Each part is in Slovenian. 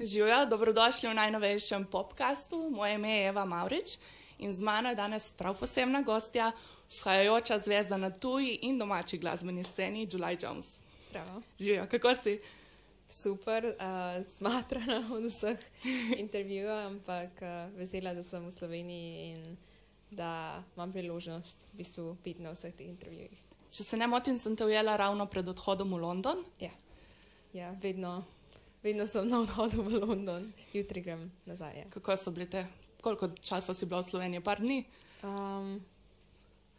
Živijo, dobrodošli v najnovejšem podkastu. Moje ime je Eva Maurič in z mano je danes prav posebna gostja, vzhajajoča zvezda na tuji in domači glasbeni sceni, July Jones. Zdravo. Živijo, kako si? Super, uh, smatrana od vseh intervjujev, ampak uh, vesela, da sem v Sloveniji in da imam priložnost v bistvu biti na vseh teh intervjujih. Če se ne motim, sem te ujela ravno pred odhodom v London. Ja, ja vedno, vedno sem na odhodu v London, jutri grem nazaj. Ja. Kako so bili te? Koliko časa si bila v Sloveniji? Par dni? Um,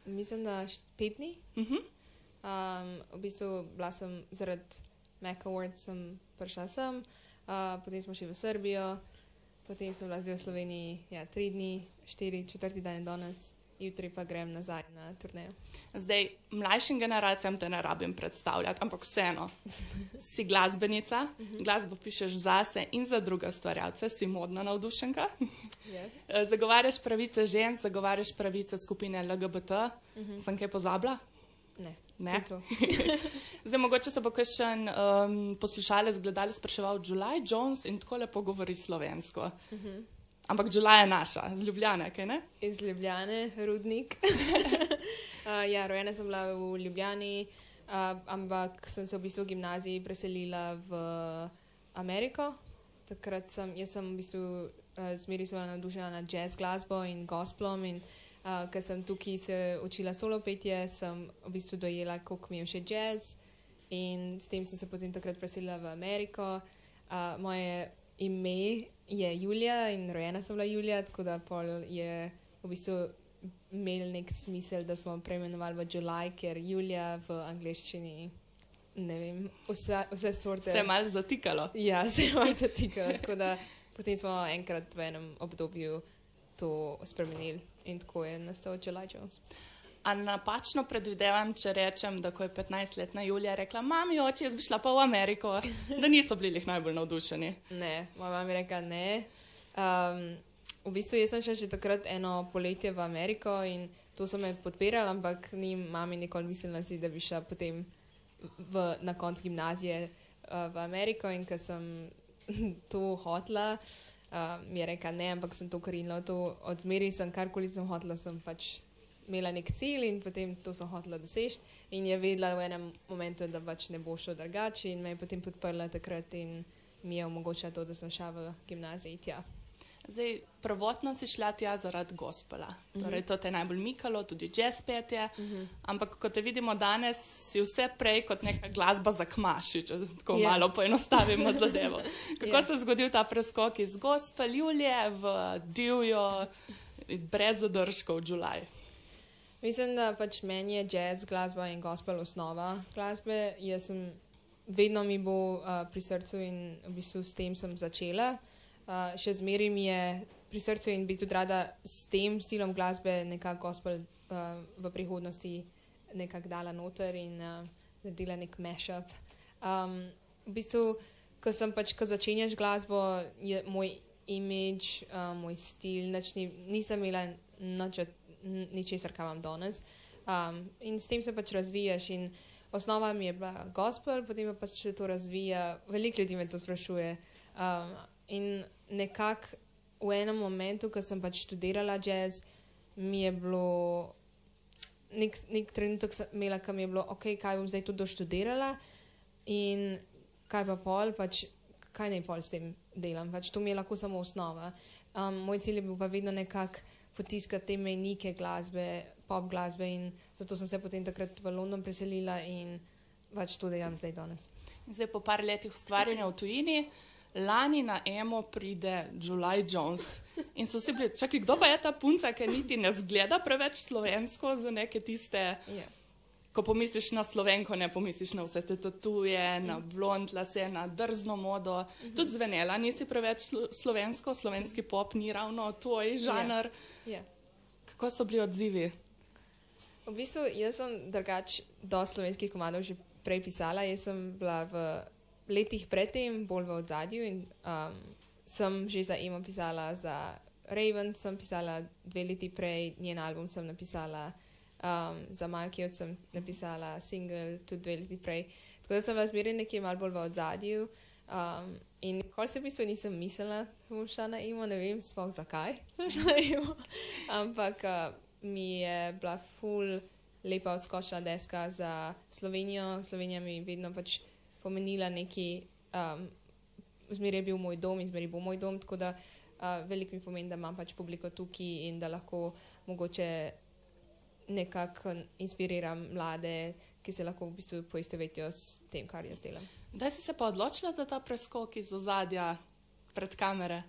mislim, da pet dni. Uh -huh. Um, v bistvu bila sem zaradi Mac Awards, sem prišla sem, uh, potem smo šli v Srbijo, potem sem bila zdaj v Sloveniji ja, tri dni, štiri, četrti dan je danes, jutri pa grem nazaj na turnejo. Zdaj, mlajšim generacijam te ne rabim predstavljati, ampak vseeno. Si glasbenica, glasbo pišeš zase in za druge ustvarjalce, si modna navdušenka. Yeah. Eh, Zagovarjaš pravice žensk, zagovarjaš pravice skupine LGBT. Uh -huh. Sem kaj pozabila? Ne, Ne? Zdaj, mogoče se bo kakšen um, poslušalec gledalec spraševal, July Jones in tako lepo govori slovensko. Uh -huh. Ampak July je naša, z Ljubljane, kaj ne? Iz Ljubljane, rudnik. uh, ja, rojena sem bila v Ljubljani, uh, ampak sem se v bistvu v gimnaziji preselila v Ameriko. Takrat sem, jaz sem v bistvu uh, zmeri bila navdušena nad jazz glasbo in gospelom. In, uh, ker sem tukaj se učila solo petje, sem v bistvu dojela, koliko mi je všeč jazz. In s tem sem se potem takrat preselila v Ameriko. Uh, moje ime je Julija in rojena sem bila Julija, tako da pol je v bistvu imel nek smisel, da smo preimenovali v July, ker Julija v angleščini, ne vem, vse, vse sorte. Se je malo zatikalo. Ja, se je malo zatikalo. Tako da potem smo enkrat v enem obdobju to spremenili in tako je nastal July Jones. A napačno predvidevam, če rečem, da ko je 15-letna Julija rekla: Mami, oče, jaz bi šla pa v Ameriko, da niso bili jih najbolj navdušeni. Ne, moja mama je rekla ne. Um, v bistvu sem šla še takrat eno poletje v Ameriko in to so me podpirali, ampak ni mami nikoli mislila si, da bi šla potem v, na konc gimnazije uh, v Ameriko in ker sem to hotla, uh, mi je rekla ne, ampak sem to karinila. To od zmeri sem karkoli sem hotla, sem pač imela nek cilj in potem to sem hotela doseči. In je vedela v enem momentu, da pač ne bo šlo drugače in me je potem podprla takrat in mi je omogočila to, da sem šla v gimnaziji tja. Zdaj, prvotno si šla tja zaradi gospela. Torej, to te je najbolj mikalo, tudi jazz petje. Ampak, kot te vidimo danes, si vse prej kot neka glasba za kmaši, če tako Ja. malo poenostavimo zadevo. Kako Ja. se je zgodil ta preskok iz gospel Julije v divjo, brez zadržkov July? Mislim, da pač meni je jazz glasba in gospel osnova glasbe. Jaz sem vedno mi bo uh, pri srcu in v bistvu s tem sem začela. Uh, še zmeraj mi je pri srcu in bi tudi rada s tem stilom glasbe nekako gospel uh, v prihodnosti nekako dala noter in uh, naredila nek mashup. Um, v bistvu, ko sem pač, ko začenjaš glasbo, je moj imidž, uh, moj stil, nič ni, nisem imela nič od ničesar, kar imam danes. Um, in s tem se pač razvijaš. Osnova mi je bila gospel, potem pa pač se to razvija. Veliko ljudi me to sprašuje. Um, in nekako v enem momentu, ko sem pač študirala jazz, mi je bilo. Nek, nek trenutek sem imela, ki mi je bilo, ok, kaj bom zdaj tu doštudirala in kaj pa pol, pač, kaj naj pol s tem delam. Pač to mi je lahko samo osnova. Um, moj cilj je bil pa vedno nekako potiskati te mejnike glasbe, pop glasbe in zato sem se potem takrat v London preselila in pač to delam zdaj danes. Zdaj, po par letih ustvarjanja v tujini, lani na emo pride July Jones. In so si bili, čakaj, kdo pa je ta punca, ki niti ne zgleda preveč slovensko za neke tiste. Ja. Ko pomisliš na slovenko, ne pomisliš na vse te tatuje, na blond lase, na drzno modo. Tudi zvenela, nisi preveč slo- slovensko, slovenski pop ni ravno tvoj žanr. Ja. Kako so bili odzivi? V bistvu jaz sem drugač do slovenskih komadov že prej pisala. Jaz sem bila v letih predtem bolj v ozadju in um, sem že za Emo pisala, za Raven sem pisala dve leti prej, njen album sem napisala, um, za Majkijot sem napisala single tudi dve leti prej. Tako da sem bila zmeraj nekje malo bolj v ozadju. Um, in nikoli se v bistvu nisem mislila, da bom šla na imo, ne vem sploh zakaj sem šla na imo. Ampak uh, mi je bila ful lepa odskočna deska za Slovenijo. Slovenija mi je vedno pač pomenila neki, um, zmeraj je bil moj dom in zmeraj bo moj dom, tako da uh, veliko mi pomeni, da imam pač publiko tukaj in da lahko mogoče nekako inspiriram mlade, ki se lahko v bistvu poistovetijo s tem, kar jaz delam. Da si se pa odločila, da ta preskok iz ozadja pred kamere?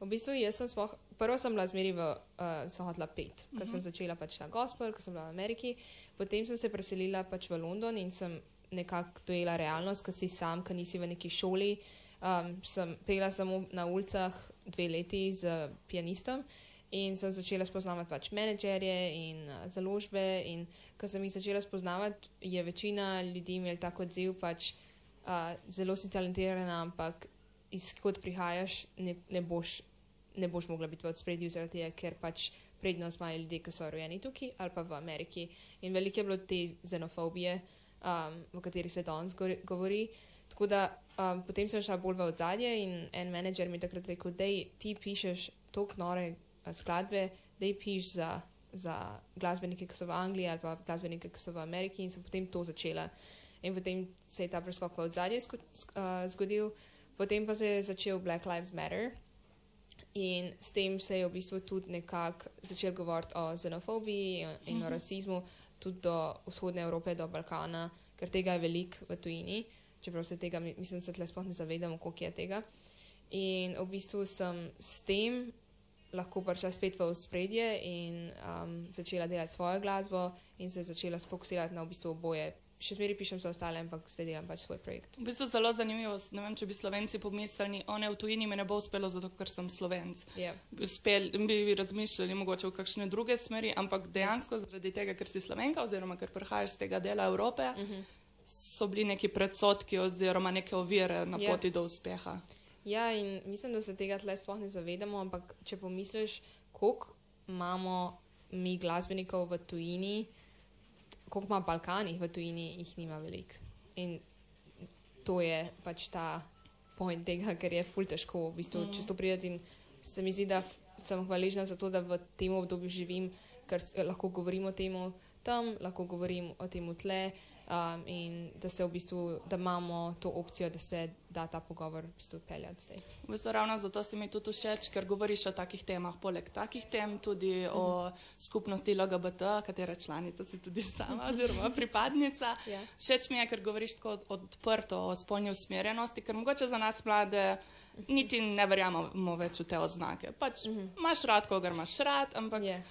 V bistvu sem spoh, prvo sem bila zmeri v uh, Sohotla 5, ker uh -huh. sem začela pač na gospel, ker sem bila v Ameriki, potem sem se preselila pač v London in sem nekako dojela realnost, ker si sam, ker nisi v neki šoli. Um, sem pela samo na ulicah dve leti z pianistom in sem začela spoznavati pač menedžerje in uh, založbe. In ko sem jih začela spoznavati, je večina ljudi imela tako odziv, pač uh, zelo si talentirana, ampak izkot prihajaš, ne, ne boš ne boš mogla biti v spredju, zaradi tega, ker pač prednost imajo ljudje, ki so rojeni tukaj ali pa v Ameriki. In veliko je bilo te xenofobije, um, o kateri se danes govori. Tako da um, potem sem šla bolj v odzadje in en menedžer mi je takrat rekel, da ti pišeš tako nore uh, skladbe, da piš za, za glasbenike, ki so v Angliji ali pa glasbenike, ki so v Ameriki in sem potem to začela. In potem se je ta preskok v odzadje uh, zgodil, potem pa se je začel Black Lives Matter. In s tem se je v bistvu tudi nekako začel govoriti o xenofobiji in mm -hmm. o mhm. rasizmu, tudi do vzhodne Evrope, do Balkana, ker tega je veliko v tujini, čeprav se tega, mislim, se tle sploh ne zavedamo, koliko je tega. In v bistvu sem s tem lahko prišla spet v spredje in um, začela delati svojo glasbo in se začela fokusirati na v bistvu oboje še zmeraj pišem za ostale, ampak zdaj delam pač svoj projekt. V bistvu je zelo zanimivo. Ne vem, če bi slovenci pomislili, one v tujini mi ne bo uspelo, zato ker sem slovenc. Yeah. Ja. Uspel, bi razmišljali mogoče v kakšne druge smeri, ampak dejansko zaradi tega, ker si slovenka oziroma ker prihajaš z tega dela Evrope, uh mhm. -huh. so bili neki predsotki oziroma neke ovire na yeah. Ja. poti do uspeha. Ja, in mislim, da se tega tle sploh ne zavedamo, ampak če pomisliš, koliko imamo mi glasbenikov v tujini, koliko ima Balkanih v tujini, jih nima veliko. In to je pač ta point tega, ker je ful težko v bistvu mm. često prideti. In se mi zdi, da sem hvaležna za to, da v tem obdobju živim, ker lahko govorim o tem tam, lahko govorim o tem tle um, in da se v bistvu, da imamo to opcijo, da se da ta pogovor v bistvu peljati zdaj. V bistvu ravno zato se mi tudi všeč, ker govoriš o takih temah, poleg takih tem tudi mm -hmm. o mhm. skupnosti LGBT, katere članica si tudi sama oziroma pripadnica. yeah. Ja. Všeč mi je, ker govoriš tako odprto o spolni usmerjenosti, ker mogoče za nas mlade niti ne verjamemo več v te oznake. Pač mm -hmm. imaš rad, koga imaš rad, ampak. Yeah.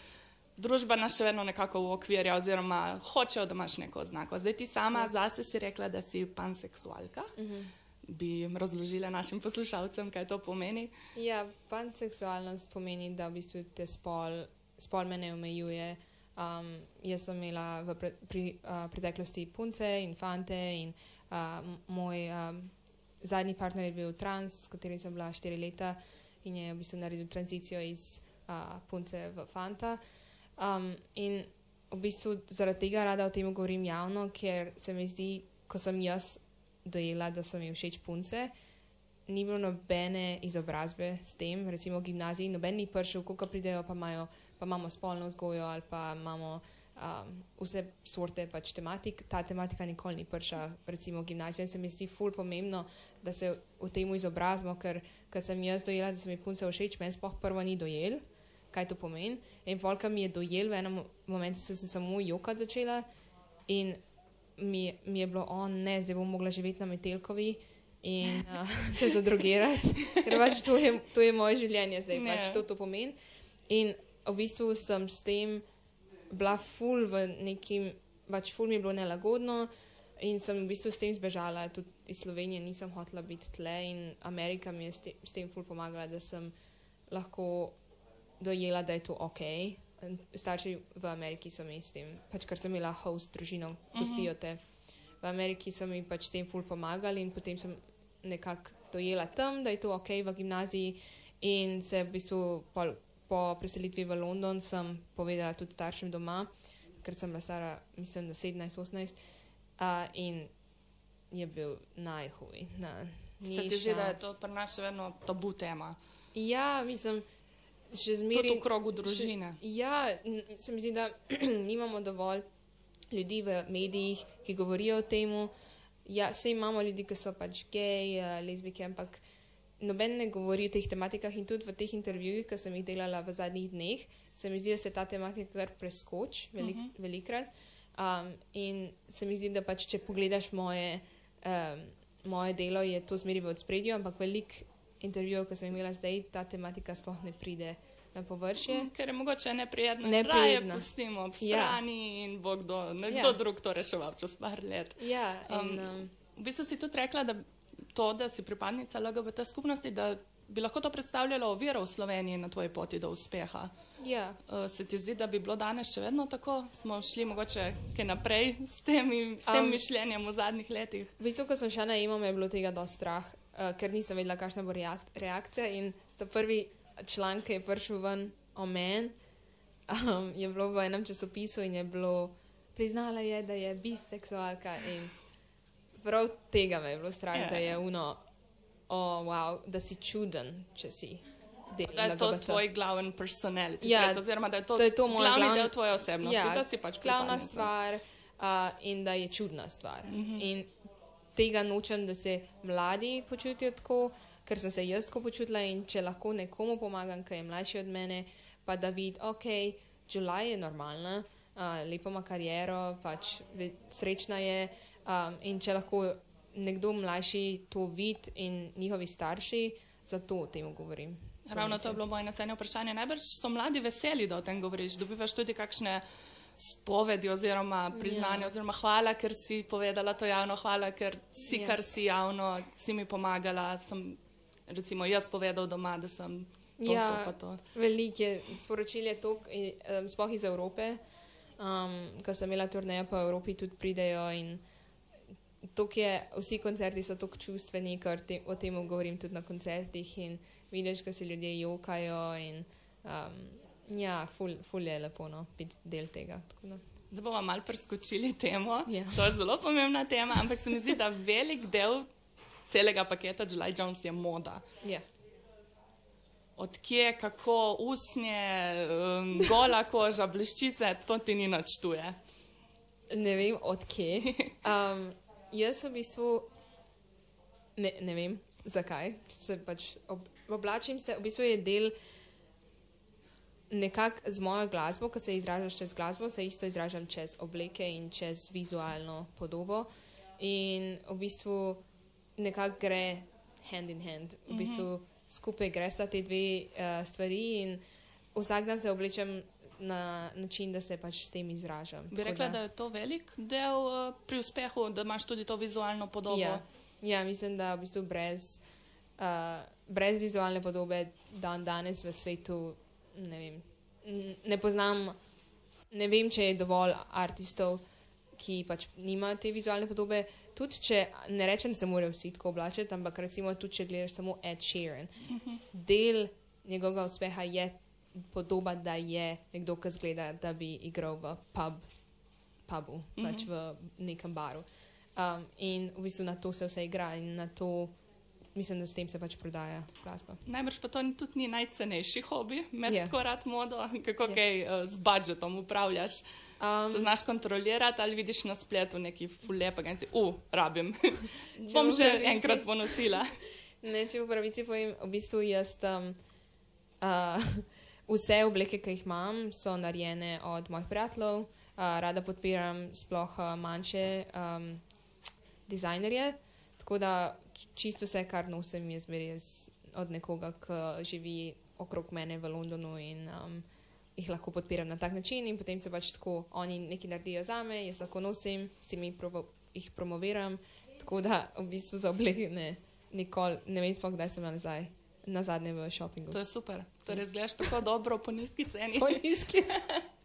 Družba nas še vedno nekako ukvirja, oziroma hočejo, da imaš neko znako. Zdaj ti sama ja. zase si rekla, da si panseksualka. Uh mhm. -huh. Bi razložila našim poslušalcem, kaj to pomeni? Ja, panseksualnost pomeni, da v bistvu te spol, spol me ne omejuje. Um, jaz sem imela v pre, pri, uh, preteklosti punce in fante, in uh, moj um, zadnji partner je bil trans, s katerim sem bila štiri leta in je v bistvu naredil tranzicijo iz uh, punce v fanta. Uh, Um, in v bistvu zaradi tega rada o tem govorim javno, ker se mi zdi, ko sem jaz dojela, da so mi všeč punce, ni bilo nobene izobrazbe s tem, recimo v gimnaziji, noben ni prišel, ko pridejo, pa, imajo, pa imamo spolno vzgojo ali pa imamo um, vse sorte pač tematik. Ta tematika nikoli ni prišla, recimo v gimnaziji. In se mi zdi ful pomembno, da se v tem izobrazimo, ker, ker sem jaz dojela, da so mi punce všeč, meni spoh prvo ni dojel kaj to pomeni. In polka mi je dojel, v enem momentu sem se samo jokati začela in mi, mi je bilo, o oh, ne, zdaj bom mogla živeti na Metelkovi in uh, se zadrugirati, ker pač to je, to je moje življenje, zdaj ne. pač to, to pomeni. In v bistvu sem s tem bila ful v nekim, pač ful mi je bilo nelagodno. In sem v bistvu s tem zbežala, tudi iz Slovenije nisem hotela biti tle, in Amerika mi je s tem, s tem ful pomagala, da sem lahko dojela, da je to ok. Starši v Ameriki so mi s tem, pač ker sem imela host družino, gostijo mhm. te. V Ameriki so mi pač tem ful pomagali in potem sem nekako dojela tam, da je to ok v gimnaziji in se v bistvu po, po preselitvi v London sem povedala tudi staršem doma, ker sem bila stara, mislim, da 17-18 uh, in je bil najhuj. Na, Se ti zdi, da je to pri nas še vedno tabu tema? Ja, mislim, še Tudi zmeraj. v krogu družine. Še, ja, se mi zdi, da nimamo dovolj ljudi v medijih, ki govorijo o tem. Ja, sej imamo ljudi, ki so pač gej, uh, lezbike, ampak noben ne govori o teh tematikah in tudi v teh intervjujih, ki sem jih delala v zadnjih dneh, se mi zdi, da se ta tematika kar preskoči velik, uh -huh. velikrat. Um, in se mi zdi, da pač, če pogledaš moje, um, moje delo, je to zmeri v odspredju, ampak veliko intervjujev, ki sem imela zdaj, ta tematika sploh ne pride na površje. Ker je mogoče neprijetno, neprijetno. raje pustimo ob Ja. strani in bo kdo, nekdo Ja. ja. drug to reševal čez par let. Ja, in, Um, um, V bistvu si tudi rekla, da to, da si pripadnica LGBT skupnosti, da bi lahko to predstavljalo oviro v Sloveniji na tvoji poti do uspeha. ja. Uh, se ti zdi, da bi bilo danes še vedno tako? Smo šli mogoče kaj naprej s, temi, s tem Um, mišljenjem v zadnjih letih? V bistvu, ko sem šla na EMO, me je bilo tega dosti strah, uh, ker nisem vedela, kakšna bo reak reakcija. In ta prvi članek, ki je prišel ven o meni, um, je bilo v enem časopisu in je bilo, priznala je, da je biseksualka. In prav tega me je bilo strah, Ja. da je uno, oh, wow, da si čuden, če si. del Da je to LGBT. tvoj glaven personality Ja, trait, oziroma da je to, da je to glavni glavni- del tvoje osebnosti, Ja, da si pač glavna stvar uh, in da je čudna stvar. Mm. -hmm. In tega nočem, da se mladi počutijo tako, ker sem se jaz tako počutila in če lahko nekomu pomagam, ki je mlajši od mene, pa da vidi, ok, Julaj je normalna, uh, lepo ima kariero, pač srečna je um, in če lahko nekdo mlajši to vidi in njihovi starši, zato o tem govorim. Ravno to je bilo moje naslednje vprašanje. Najbrž so mladi veseli, da o tem govoriš. Dobivaš tudi kakšne spovedi oziroma priznanja, Ja. oziroma hvala, ker si povedala to javno, hvala, ker si, Ja. kar si javno, si mi pomagala. Sem, recimo, jaz povedal doma, da sem to, Ja. to pa to. Veliko je sporočil, je to, um, sploh iz Evrope. Um, ko sem imela turnejo po Evropi, tudi pridejo in je, vsi koncerti so tako čustveni, ker te, o tem govorim tudi na koncertih in vidiš, ko se ljudje jokajo in um, ja, ful, ful je lepo no, biti del tega. Zdaj bomo mal preskočili temo. Ja. To je zelo pomembna tema, ampak se mi zdi, da velik del celega paketa July Jones je moda. Ja. Odkje, kako, usnje, um, gola koža, bleščice, to ti ni načtuje. Ne vem, odkje. Um, jaz v bistvu ne, ne vem, zakaj. Se pač ob, oblačim se, v bistvu je del nekako z mojo glasbo, ko se izražaš čez glasbo, se isto izražam čez obleke in čez vizualno podobo. In v bistvu nekako gre hand in hand. V bistvu skupaj gresta te dve uh, stvari in vsak dan se oblečem na način, da se pač s tem izražam. Bi rekla, da je to velik del uh, pri uspehu, da imaš tudi to vizualno podobo. Ja, ja, mislim, da v bistvu brez, uh, brez vizualne podobe dan danes v svetu ne vem. Ne poznam, ne vem, če je dovolj artistov, ki pač nimajo te vizualne podobe. Tudi če ne rečem, da se morajo vsi tako oblačiti, ampak recimo tudi če gledaš samo Ed Sheeran, del njegovega uspeha je podoba, da je nekdo, ki zgleda, da bi igral v pub, pubu, pač v nekem baru. Um, in v bistvu na to se vse igra in na to mislim, da s tem se pač prodaja glasba. Najbrž pa to ni- tudi ni najcenejši hobi, med Ja. yeah. tako rad modo, kako Ja. yeah. kaj uh, z budžetom upravljaš. Um, se znaš kontrolirati ali vidiš na spletu neki fulepega in si, u, rabim. Če Bom že pravici- enkrat ponosila. Ne, če v pravici povem, v bistvu jaz um, uh, vse obleke, ki jih imam, so narejene od mojih prijateljev. Uh, rada podpiram sploh uh, manjše um, dizajnerje, tako da čisto vse, kar nosim, je zmeraj od nekoga, ki živi okrog mene v Londonu in um, jih lahko podpiram na tak način. In potem se pač tako oni nekaj naredijo za me, jaz lahko nosim, s tem jih, provo, jih promoviram. Tako da v bistvu za obleke ne, nikoli, ne vem sploh, kdaj sem nazaj, na zadnje v šopingu. To je super. Torej, zgledaš tako dobro po nizki ceni. nizki.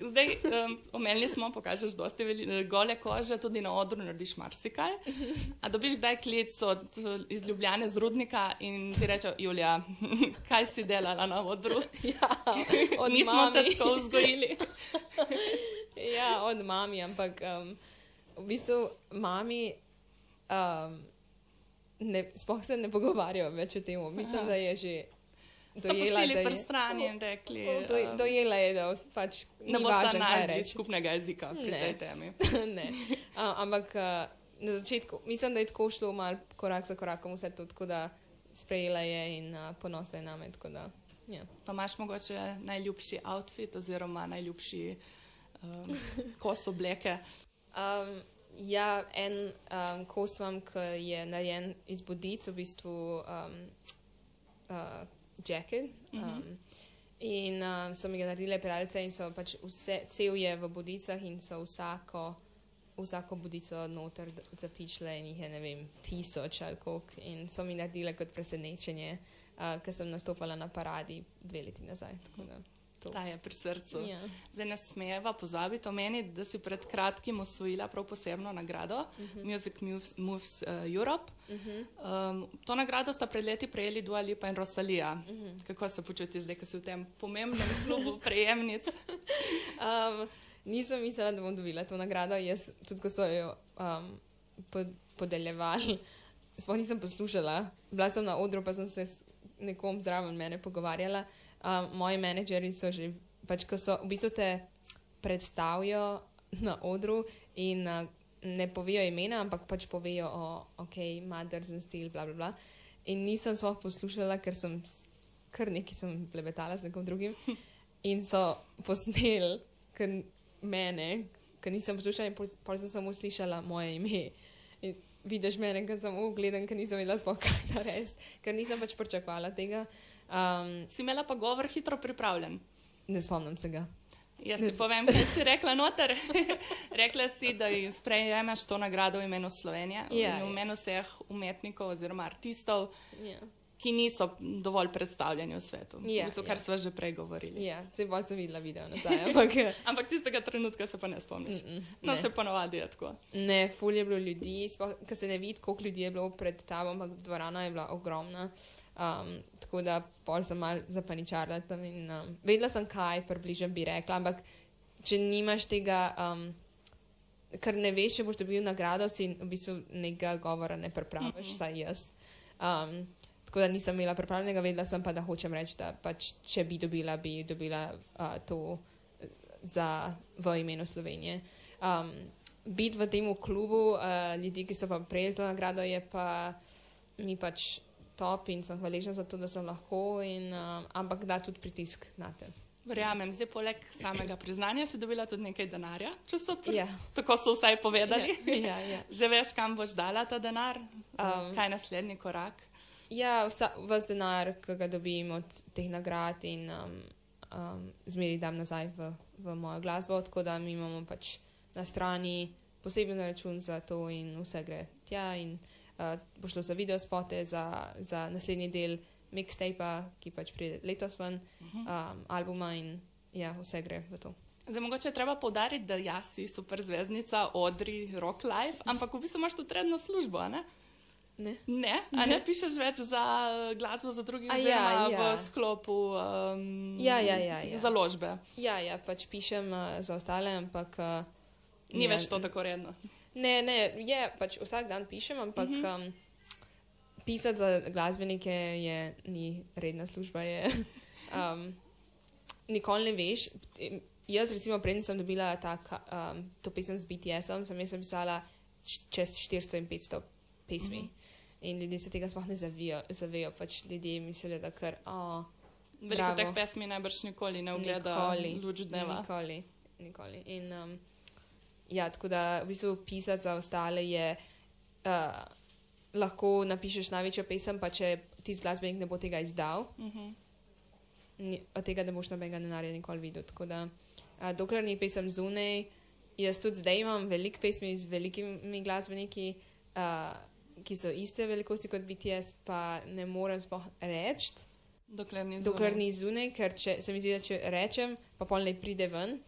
Zdaj, um, omenili smo, pokažeš dosti veli, eh, gole kože, tudi na odru narediš marsikaj. A dobiš kdaj klic od iz Ljubljane z rudnika in ti reče, Julija, kaj si delala na odru? ja, od Nismo te mami. tako vzgojili. ja, od mami, ampak um, v bistvu mami um, ne, sploh se ne pogovarjajo več o tem. Mislim, Aha. da je že dojela, da je, strani in rekli, do, um, dojela je, da pač ne važno, kaj našli reče. skupnega jezika pri Ne. tej temi. ne. A, ampak a, na začetku, mislim, da je tako šlo mal korak za korakom vse to, tako da sprejela je in a, ponosna je name. tako Da, ja. Pa imaš mogoče najljubši outfit oziroma najljubši um, kos obleke. Um, ja, en um, kos imam, ki je narejen iz bodic, v bistvu um, uh, jacket. Um, in um, so mi ga naredile prijateljice in so pač vse, cel je v bodicah in so vsako. Vsako budico noter zapičile in jih je, ne vem, tisoč ali koliko. In so mi naredile kot presenečenje, uh, ker sem nastopala na paradi dve leti nazaj. tako da to. Ta je pri srcu. Ja. Zdaj ne smeva pozabiti omeniti, da si pred kratkim osvojila prav posebno nagrado uh -huh. Music Moves, Moves uh, Europe. Uh -huh. Um, to nagrado sta pred leti prejeli Dua Lipa in Rosalija. Uh -huh. Kako se počuti zdaj, ko si v tem pomembnem klubu prejemnic? Um, nisem mislila, da bom dobila to nagrado. Jaz, tudi ko so jo um, pod, podeljevali, sploh nisem poslušala. Bila sem na odru, pa sem se s nekom zraven mene pogovarjala. Um, moji menedžeri so že, pač, ko so v bistvu te predstavijo na odru in uh, ne povejo imena, ampak pač povejo o, ok, Mothers and Steel, bla, bla, bla. In nisem sploh poslušala, ker sem kar nekaj sem plebetala z nekom drugim. In so posneli mene, ker nisem poslušala, in pol sem samo slišala moje ime. In vidiš mene, ker sem ugledan, ker nisem vedela sploh kaj narediti, ker nisem pač pričakovala tega. Um, Si imela pa govor hitro pripravljen. ne spomnim se ga. Jaz Ne ti povem, kaj si rekla noter. rekla si, da ji sprejemeš to nagrado v imenu Slovenije, Ja, in v ja. imenu vseh umetnikov oziroma artistov, Ja, ki niso dovolj predstavljeni v svetu. Ja, v bistvu, kar ja. smo že prej govorili. ja se bolj sem videla video nazaj, ampak Ampak tistega trenutka se pa ne spomniš. mm, mm, No, ne. se ponovadi je tako. Ne, ful je bilo ljudi, ker se ne vidi, koliko ljudi je bilo pred tabo, ampak dvorana je bila ogromna. Um, tako da pol sem mal zapaničarila tam in um, vedela sem, kaj približno bi rekla, ampak če nimaš tega, um, ker ne veš, če boš dobil nagrado, si v bistvu nekega govora ne pripraviš, mm -hmm. saj jaz. Um, tako da nisem imela pripravljenega, vedela sem pa, da hočem reči, da pač, če bi dobila, bi dobila uh, to za, v imenu Slovenije. Um, biti v tem klubu, uh, ljudi, ki so pa prejeli to nagrado, je pa mi pač top in sem hvaležna za to, da sem lahko, in, um, ampak da tudi pritisk na te. Verjamem, zdaj poleg samega priznanja si dobila tudi nekaj denarja, če so pri... Ja, tako so vsaj povedali. ja, ja. Že veš, kam boš dala ta denar, Um, kaj je naslednji korak. ja vsa, vse denar, ki ga dobim od teh nagrad, in um, um, zmeri dam nazaj v, v mojo glasbo, tako da mi imamo pač na strani poseben račun za to, in vse gre tja. In, uh, bo šlo za videospote, za, za naslednji del mixtape, ki pač pride letos ven, um, albuma in ja, vse gre v to. Zdaj, mogoče je treba povdariti, da jaz si super zvezdnica, odri, rock life, ampak v bistvu imaš tudi redno službo, ne? Ne? Ne, a ne pišeš več za glasbo za drugih, A ja, ja. v sklopu um, Ja, ja, ja, ja. založbe. Ja, ja, pač pišem uh, za ostale, ampak. Uh, Ni ja, več to tako redno. Ne, ne, je pač vsak dan pišem, ampak mm -hmm. um, pisati za glasbenike je, ni redna služba. Je, um, nikoli ne veš. Jaz, recimo, prednji sem dobila ta, um, to pesem z BTS-om, sem jaz pisala čez 400 in 500 pesmi. Mm -hmm. In ljudje se tega sploh ne zavijo, zavejo, pač ljudje mislijo, da kar. Oh, Veliko Bravo. teh pesmi najbrž nikoli ne ogleda Nikoli. luč dneva. Nikoli, nikoli. In, um, ja, tako da v bistvu pisati za ostale je, uh, lahko napišeš največjo pesem, pa če ti glasbenik ne bo tega izdal, Mhm. ni- od tega ne boš nobenega denarja nikoli videl. Tako da, uh, dokler ni pesem zunaj, jaz tudi zdaj imam veliko pesmi z velikimi glasbeniki, uh, ki so iste velikosti kot BTS, pa ne morem sploh reči. Dokler ni Dokler zunaj. ni zunaj, ker če, se mi zdi, da če rečem, pa pol ne pride ven.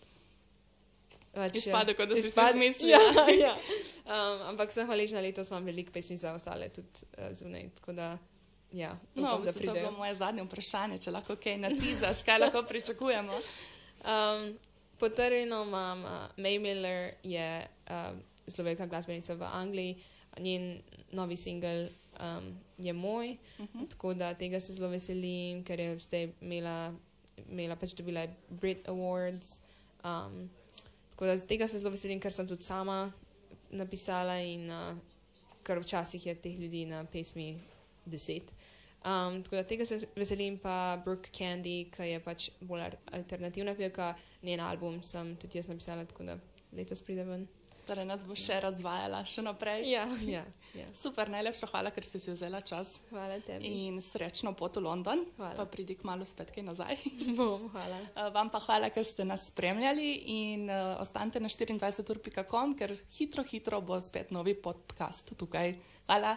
Pač, Izpade, kot da si izpade- izmislila. Ja, ja. Um, ampak sem hvaležna, letos imam veliko pesmi za ostale tudi uh, zunaj. Da, ja, No, upam, v da to je bilo moje zadnje vprašanje, če lahko kaj natizaš, kaj lahko pričakujemo. Um, potrjeno imam, uh, May Miller je uh, zelo velika glasbenica v Angliji, njen novi singel um, je moj. Uh -huh. Tako da tega se zelo veselim, ker je zdaj imela, imela pač dobila Brit Awards. Um, tako da tega se zelo veselim, ker sem tudi sama napisala in uh, ker včasih je teh ljudi na pesmi deset. Um, tako da tega se veselim, pa Brooke Candy, ki je pač bolj alternativna pevka, njen album sem tudi jaz napisala, tako da letos pride ven. Torej, nas bo še razvajala, še naprej. Ja, ja, ja. Super, najlepša hvala, ker ste si vzela čas. Hvala tebi. In srečno pot v London. Hvala. Pa pridi k malu spet kaj nazaj. Bom, hvala. Uh, Vam pa hvala, ker ste nas spremljali in uh, ostanite na 24.com, ker hitro, hitro bo spet novi podcast tukaj. Hvala.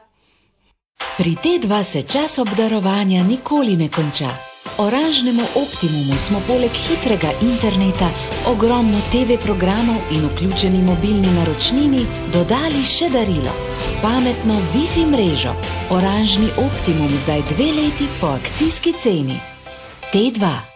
Pri T2 se čas obdarovanja nikoli ne konča. Oranžnemu optimumu smo poleg hitrega interneta, ogromno TV programov in vključeni mobilni naročnini dodali še darilo. Pametno Wi-Fi mrežo. Oranžni optimum zdaj dve leti po akcijski ceni. T2.